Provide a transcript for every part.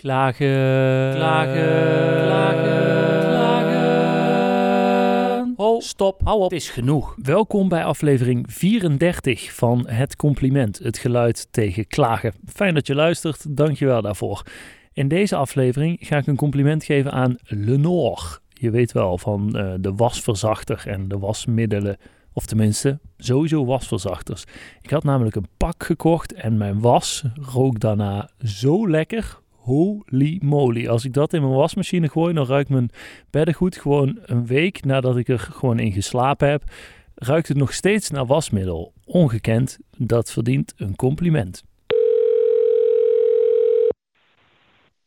Klagen, klagen, klagen, klagen. Stop, hou op, het is genoeg. Welkom bij aflevering 34 van Het Compliment, het geluid tegen klagen. Fijn dat je luistert, dankjewel daarvoor. In deze aflevering ga ik een compliment geven aan Lenore. Je weet wel van uh, de wasverzachter en de wasmiddelen, of tenminste sowieso wasverzachters. Ik had namelijk een pak gekocht en mijn was rook daarna zo lekker. Holy moly. Als ik dat in mijn wasmachine gooi, dan ruikt mijn beddengoed gewoon een week nadat ik er gewoon in geslapen heb. Ruikt het nog steeds naar wasmiddel. Ongekend, dat verdient een compliment.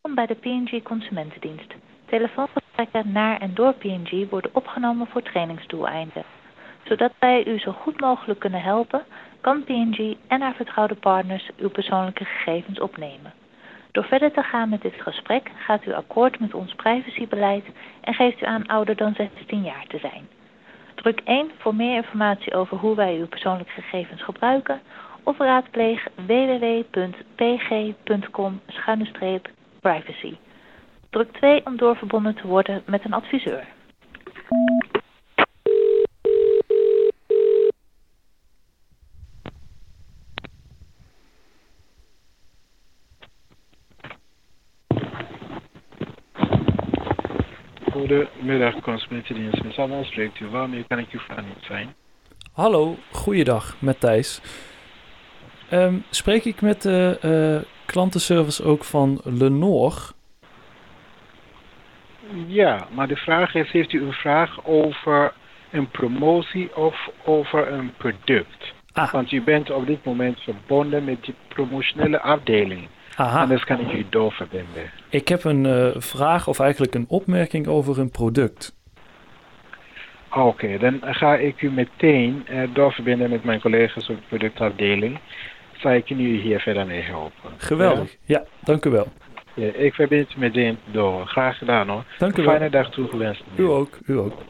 Welkom bij de P&G Consumentendienst. Telefoongesprekken naar en door P&G worden opgenomen voor trainingsdoeleinden. Zodat wij u zo goed mogelijk kunnen helpen, kan P&G en haar vertrouwde partners uw persoonlijke gegevens opnemen. Door verder te gaan met dit gesprek gaat u akkoord met ons privacybeleid en geeft u aan ouder dan 16 jaar te zijn. Druk 1 voor meer informatie over hoe wij uw persoonlijke gegevens gebruiken of raadpleeg www.pg.com-privacy. Druk 2 om doorverbonden te worden met een adviseur. Goedemiddag, consumentendienst. Met Samuel spreekt u. Waarmee kan ik u van niet zijn? Hallo, goeiedag, met Thijs. Ehm, spreek ik met de uh, klantenservice ook van Lenore? Ja, maar de vraag is, heeft u een vraag over een promotie of over een product? Ah. Want u bent op dit moment verbonden met die promotionele afdeling. Aha. Anders kan ik u doorverbinden. Ik heb een uh, vraag of eigenlijk een opmerking over een product. Oké, okay, dan ga ik u meteen uh, doorverbinden met mijn collega's op de productafdeling. Zal ik u hier verder mee helpen. Geweldig, ja, ja dank u wel. Ja, ik verbind u meteen door. Graag gedaan hoor. Dank u wel. Fijne dag toegewenst. U ook, u ook.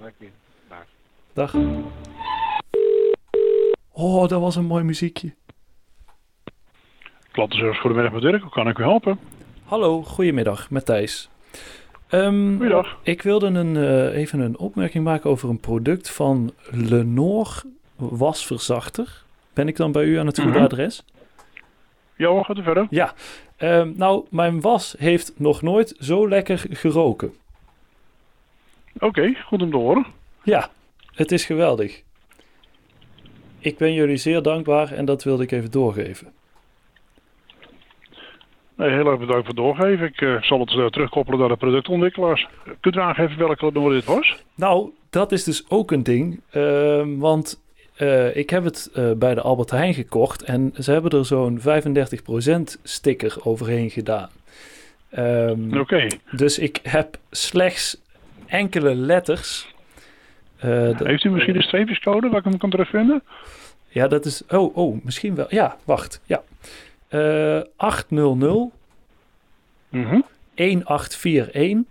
Dank u. Dag. Dag. Oh, dat was een mooi muziekje. Klantenservice Goedemiddag met Dirk, hoe kan ik u helpen? Hallo, goedemiddag, met Thijs. Um, Goeiedag. Ik wilde een, uh, even een opmerking maken over een product van Lenore wasverzachter. Ben ik dan bij u aan het goede Mhm. adres? Ja hoor, gaat u verder? Ja. Um, nou, mijn was heeft nog nooit zo lekker geroken. Oké, okay, goed om te horen. Ja, het is geweldig. Ik ben jullie zeer dankbaar en dat wilde ik even doorgeven. Nee, heel erg bedankt voor het doorgeven. Ik uh, zal het uh, terugkoppelen naar de productontwikkelaars. Kunt u aangeven welke Lenore dit was? Nou, dat is dus ook een ding. Uh, want uh, ik heb het bij de Albert Heijn gekocht en ze hebben er zo'n 35% sticker overheen gedaan. Um, Oké. Okay. Dus ik heb slechts enkele letters. Heeft u misschien een streepjescode waar ik hem kan terugvinden? Ja, dat is. Oh, oh, misschien wel. Ja, wacht. Ja. Uh, 800 mm -hmm. 1841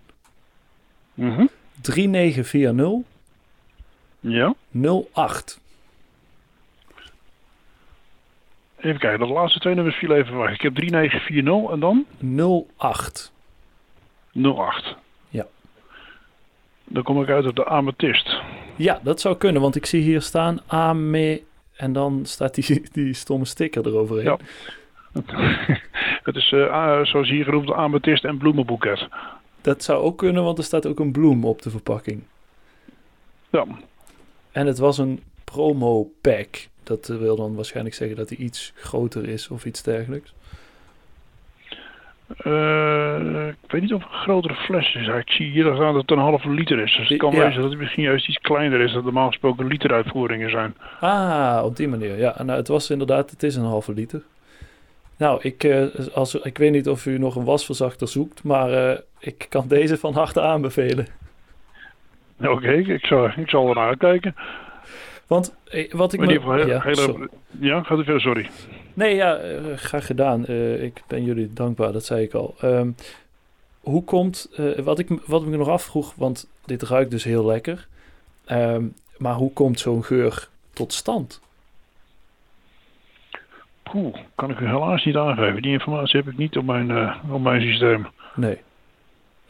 mm -hmm. 3940 ja. 08. Even kijken, de laatste twee nummers viel even weg. Ik heb 3940 en dan? 08. 08. Ja. Dan kom ik uit op de amethyst. Ja, dat zou kunnen, want ik zie hier staan Ame en dan staat die, die stomme sticker eroverheen. Ja. Het is uh, zoals hier genoemd amethyst en bloemenboeket. Dat zou ook kunnen, want er staat ook een bloem op de verpakking. Ja. En het was een promo pack. Dat wil dan waarschijnlijk zeggen dat hij iets groter is of iets dergelijks. Uh, ik weet niet of het een grotere fles is. Ik zie hier dat het een halve liter is. Dus het kan ja. wezen dat het misschien juist iets kleiner is. Dat normaal gesproken literuitvoeringen zijn. Ah, op die manier. Ja, nou, het was inderdaad, het is een halve liter. Nou, ik, uh, als, ik weet niet of u nog een wasverzachter zoekt, maar uh, ik kan deze van harte aanbevelen. Oké, okay, ik, zal, ik zal er naar uitkijken. Want eh, wat ik... In ieder geval, me, ja, hele, ja, gaat u verder, sorry. Nee, ja, uh, graag gedaan. Ik ben jullie dankbaar, dat zei ik al. Um, hoe komt... Wat, ik, wat ik me nog afvroeg, want dit ruikt dus heel lekker. Um, maar hoe komt zo'n geur tot stand? Kan ik u helaas niet aangeven. Die informatie heb ik niet op mijn, eh, op mijn systeem. Nee.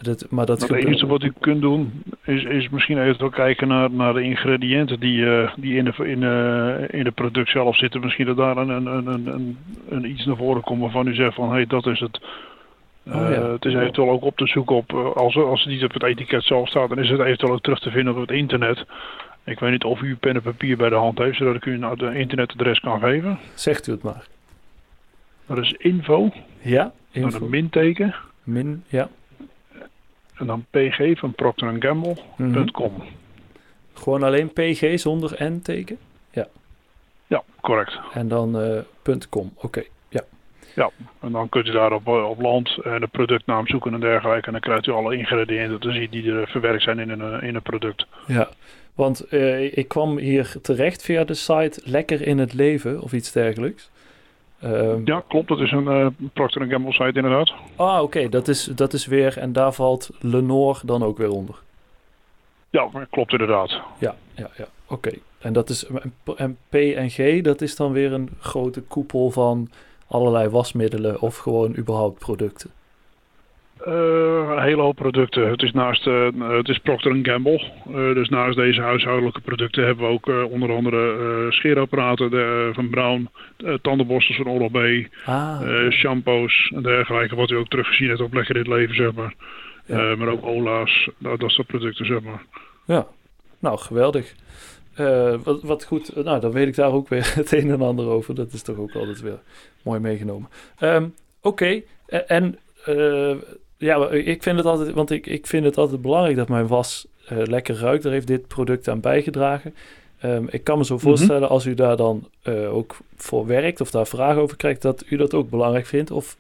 Dat, maar dat het enige wat u kunt doen is, is misschien even kijken naar, naar de ingrediënten die, eh, die in, de, in, eh, in het product zelf zitten. Misschien dat daar een, een, een, een, een, een iets naar voren komt waarvan u zegt van hé, hey, dat is het. Oh, ja. Het is eventueel ook op te zoeken op, als, als het niet op het etiket zelf staat, dan is het eventueel ook terug te vinden op het internet. Ik weet niet of u pen en papier bij de hand heeft, zodat ik u het internetadres kan geven. Zegt u het maar. Dat is info, Ja? dan Info. een minteken Min, ja. en dan pg van Procter Gamble.com. Mhm. Gewoon alleen PG zonder N-teken? Ja, correct. En dan eh, .com. Oké, ja. En dan kunt u daar op, eh, op land en de productnaam zoeken en dergelijke. En dan krijgt u alle ingrediënten te zien die er verwerkt zijn in een, eh, in een product. Ja, want eh, ik kwam hier terecht via de site Lekker in het Leven of iets dergelijks. Ehm, Ja, klopt. Dat is een eh Procter Gamble site inderdaad. Ah, oké, dat, is, dat is weer, en daar valt Lenore dan ook weer onder. Ja, klopt inderdaad. Ja, ja, ja, oké. En dat is, en P- en P en G, dat is dan weer een grote koepel van allerlei wasmiddelen of gewoon überhaupt producten. Eh, een hele hoop producten. Het is naast eh, het is Procter Gamble. Eh, dus naast deze huishoudelijke producten hebben we ook onder andere scheerapparaten de, van Brown, tandenborstels van Oral-B, Ah, shampoos en dergelijke. Wat u ook teruggezien hebt op Lekker in het Leven, zeg maar. Ja. Maar ook Ola's, dat soort producten, zeg maar. ja. Nou, geweldig. Wat, wat goed, nou dan weet ik daar ook weer het een en ander over. Dat is toch ook altijd weer mooi meegenomen. Ehm, Oké, en ja, ik vind het altijd, want ik, ik vind het altijd belangrijk dat mijn was eh, lekker ruikt. Daar heeft dit product aan bijgedragen. Ehm, ik kan me zo voorstellen als u daar dan eh, ook voor werkt of daar vragen over krijgt, dat u dat ook belangrijk vindt. Of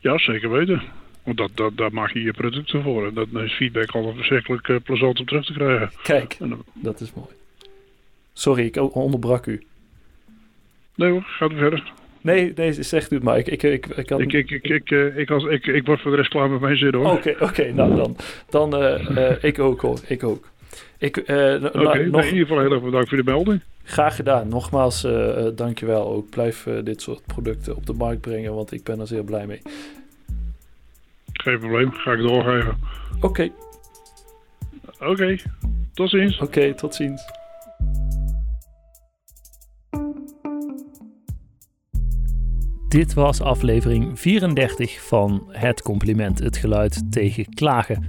Ja, zeker weten. Want dat, dat, daar maak je je producten voor. En dat is feedback altijd verschrikkelijk eh, plezant om terug te krijgen. kijk, dan- dat is mooi. Sorry, ik onderbrak u. nee hoor, gaat verder. Nee, nee, zegt u het maar. Ik, ik, ik, ik had... Ik, ik, ik, ik, ik, als, ik, ik word voor de rest klaar met mijn zin hoor. Oké, oké, nou dan. Dan, eh, eh, ik ook hoor, ik ook. Ik, eh, nou, nog in ieder geval heel erg bedankt voor de melding. graag gedaan. Nogmaals, dankjewel ook. Blijf dit soort producten op de markt brengen, want ik ben er zeer blij mee. Geen probleem, ga ik doorgeven. Oké, Oké, tot ziens. oké, tot ziens. Dit was aflevering 34 van Het Compliment, het geluid tegen klagen.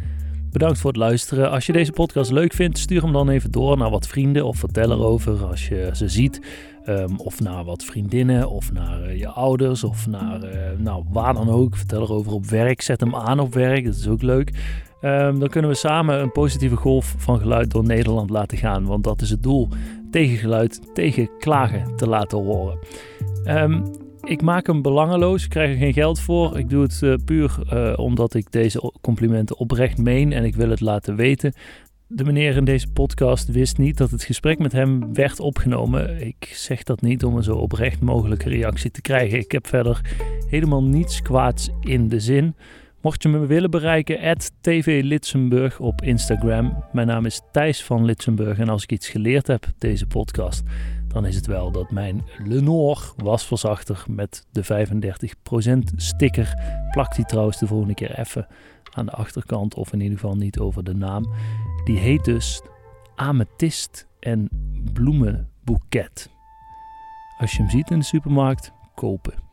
Bedankt voor het luisteren. Als je deze podcast leuk vindt, stuur hem dan even door naar wat vrienden of vertel erover als je ze ziet. Ehm, of naar wat vriendinnen of naar eh, je ouders of naar eh, nou, waar dan ook. Vertel erover op werk. Zet hem aan op werk, dat is ook leuk. Ehm, dan kunnen we samen een positieve golf van geluid door Nederland laten gaan. Want dat is het doel. Tegen geluid, tegen klagen te laten horen. Ehm, ik maak hem belangeloos, ik krijg er geen geld voor. Ik doe het eh, puur eh, omdat ik deze complimenten oprecht meen en ik wil het laten weten. De meneer in deze podcast wist niet dat het gesprek met hem werd opgenomen. Ik zeg dat niet om een zo oprecht mogelijke reactie te krijgen. Ik heb verder helemaal niets kwaads in de zin. Mocht je me willen bereiken, TV Litsenburg op Instagram. Mijn naam is Thijs van Litsenburg en als ik iets geleerd heb deze podcast, dan is het wel dat mijn Lenore wasverzachter met de 35% sticker, plakt die trouwens de volgende keer even aan de achterkant of in ieder geval niet over de naam. Die heet dus Amethyst en Bloemenboeket. Als je hem ziet in de supermarkt, kopen.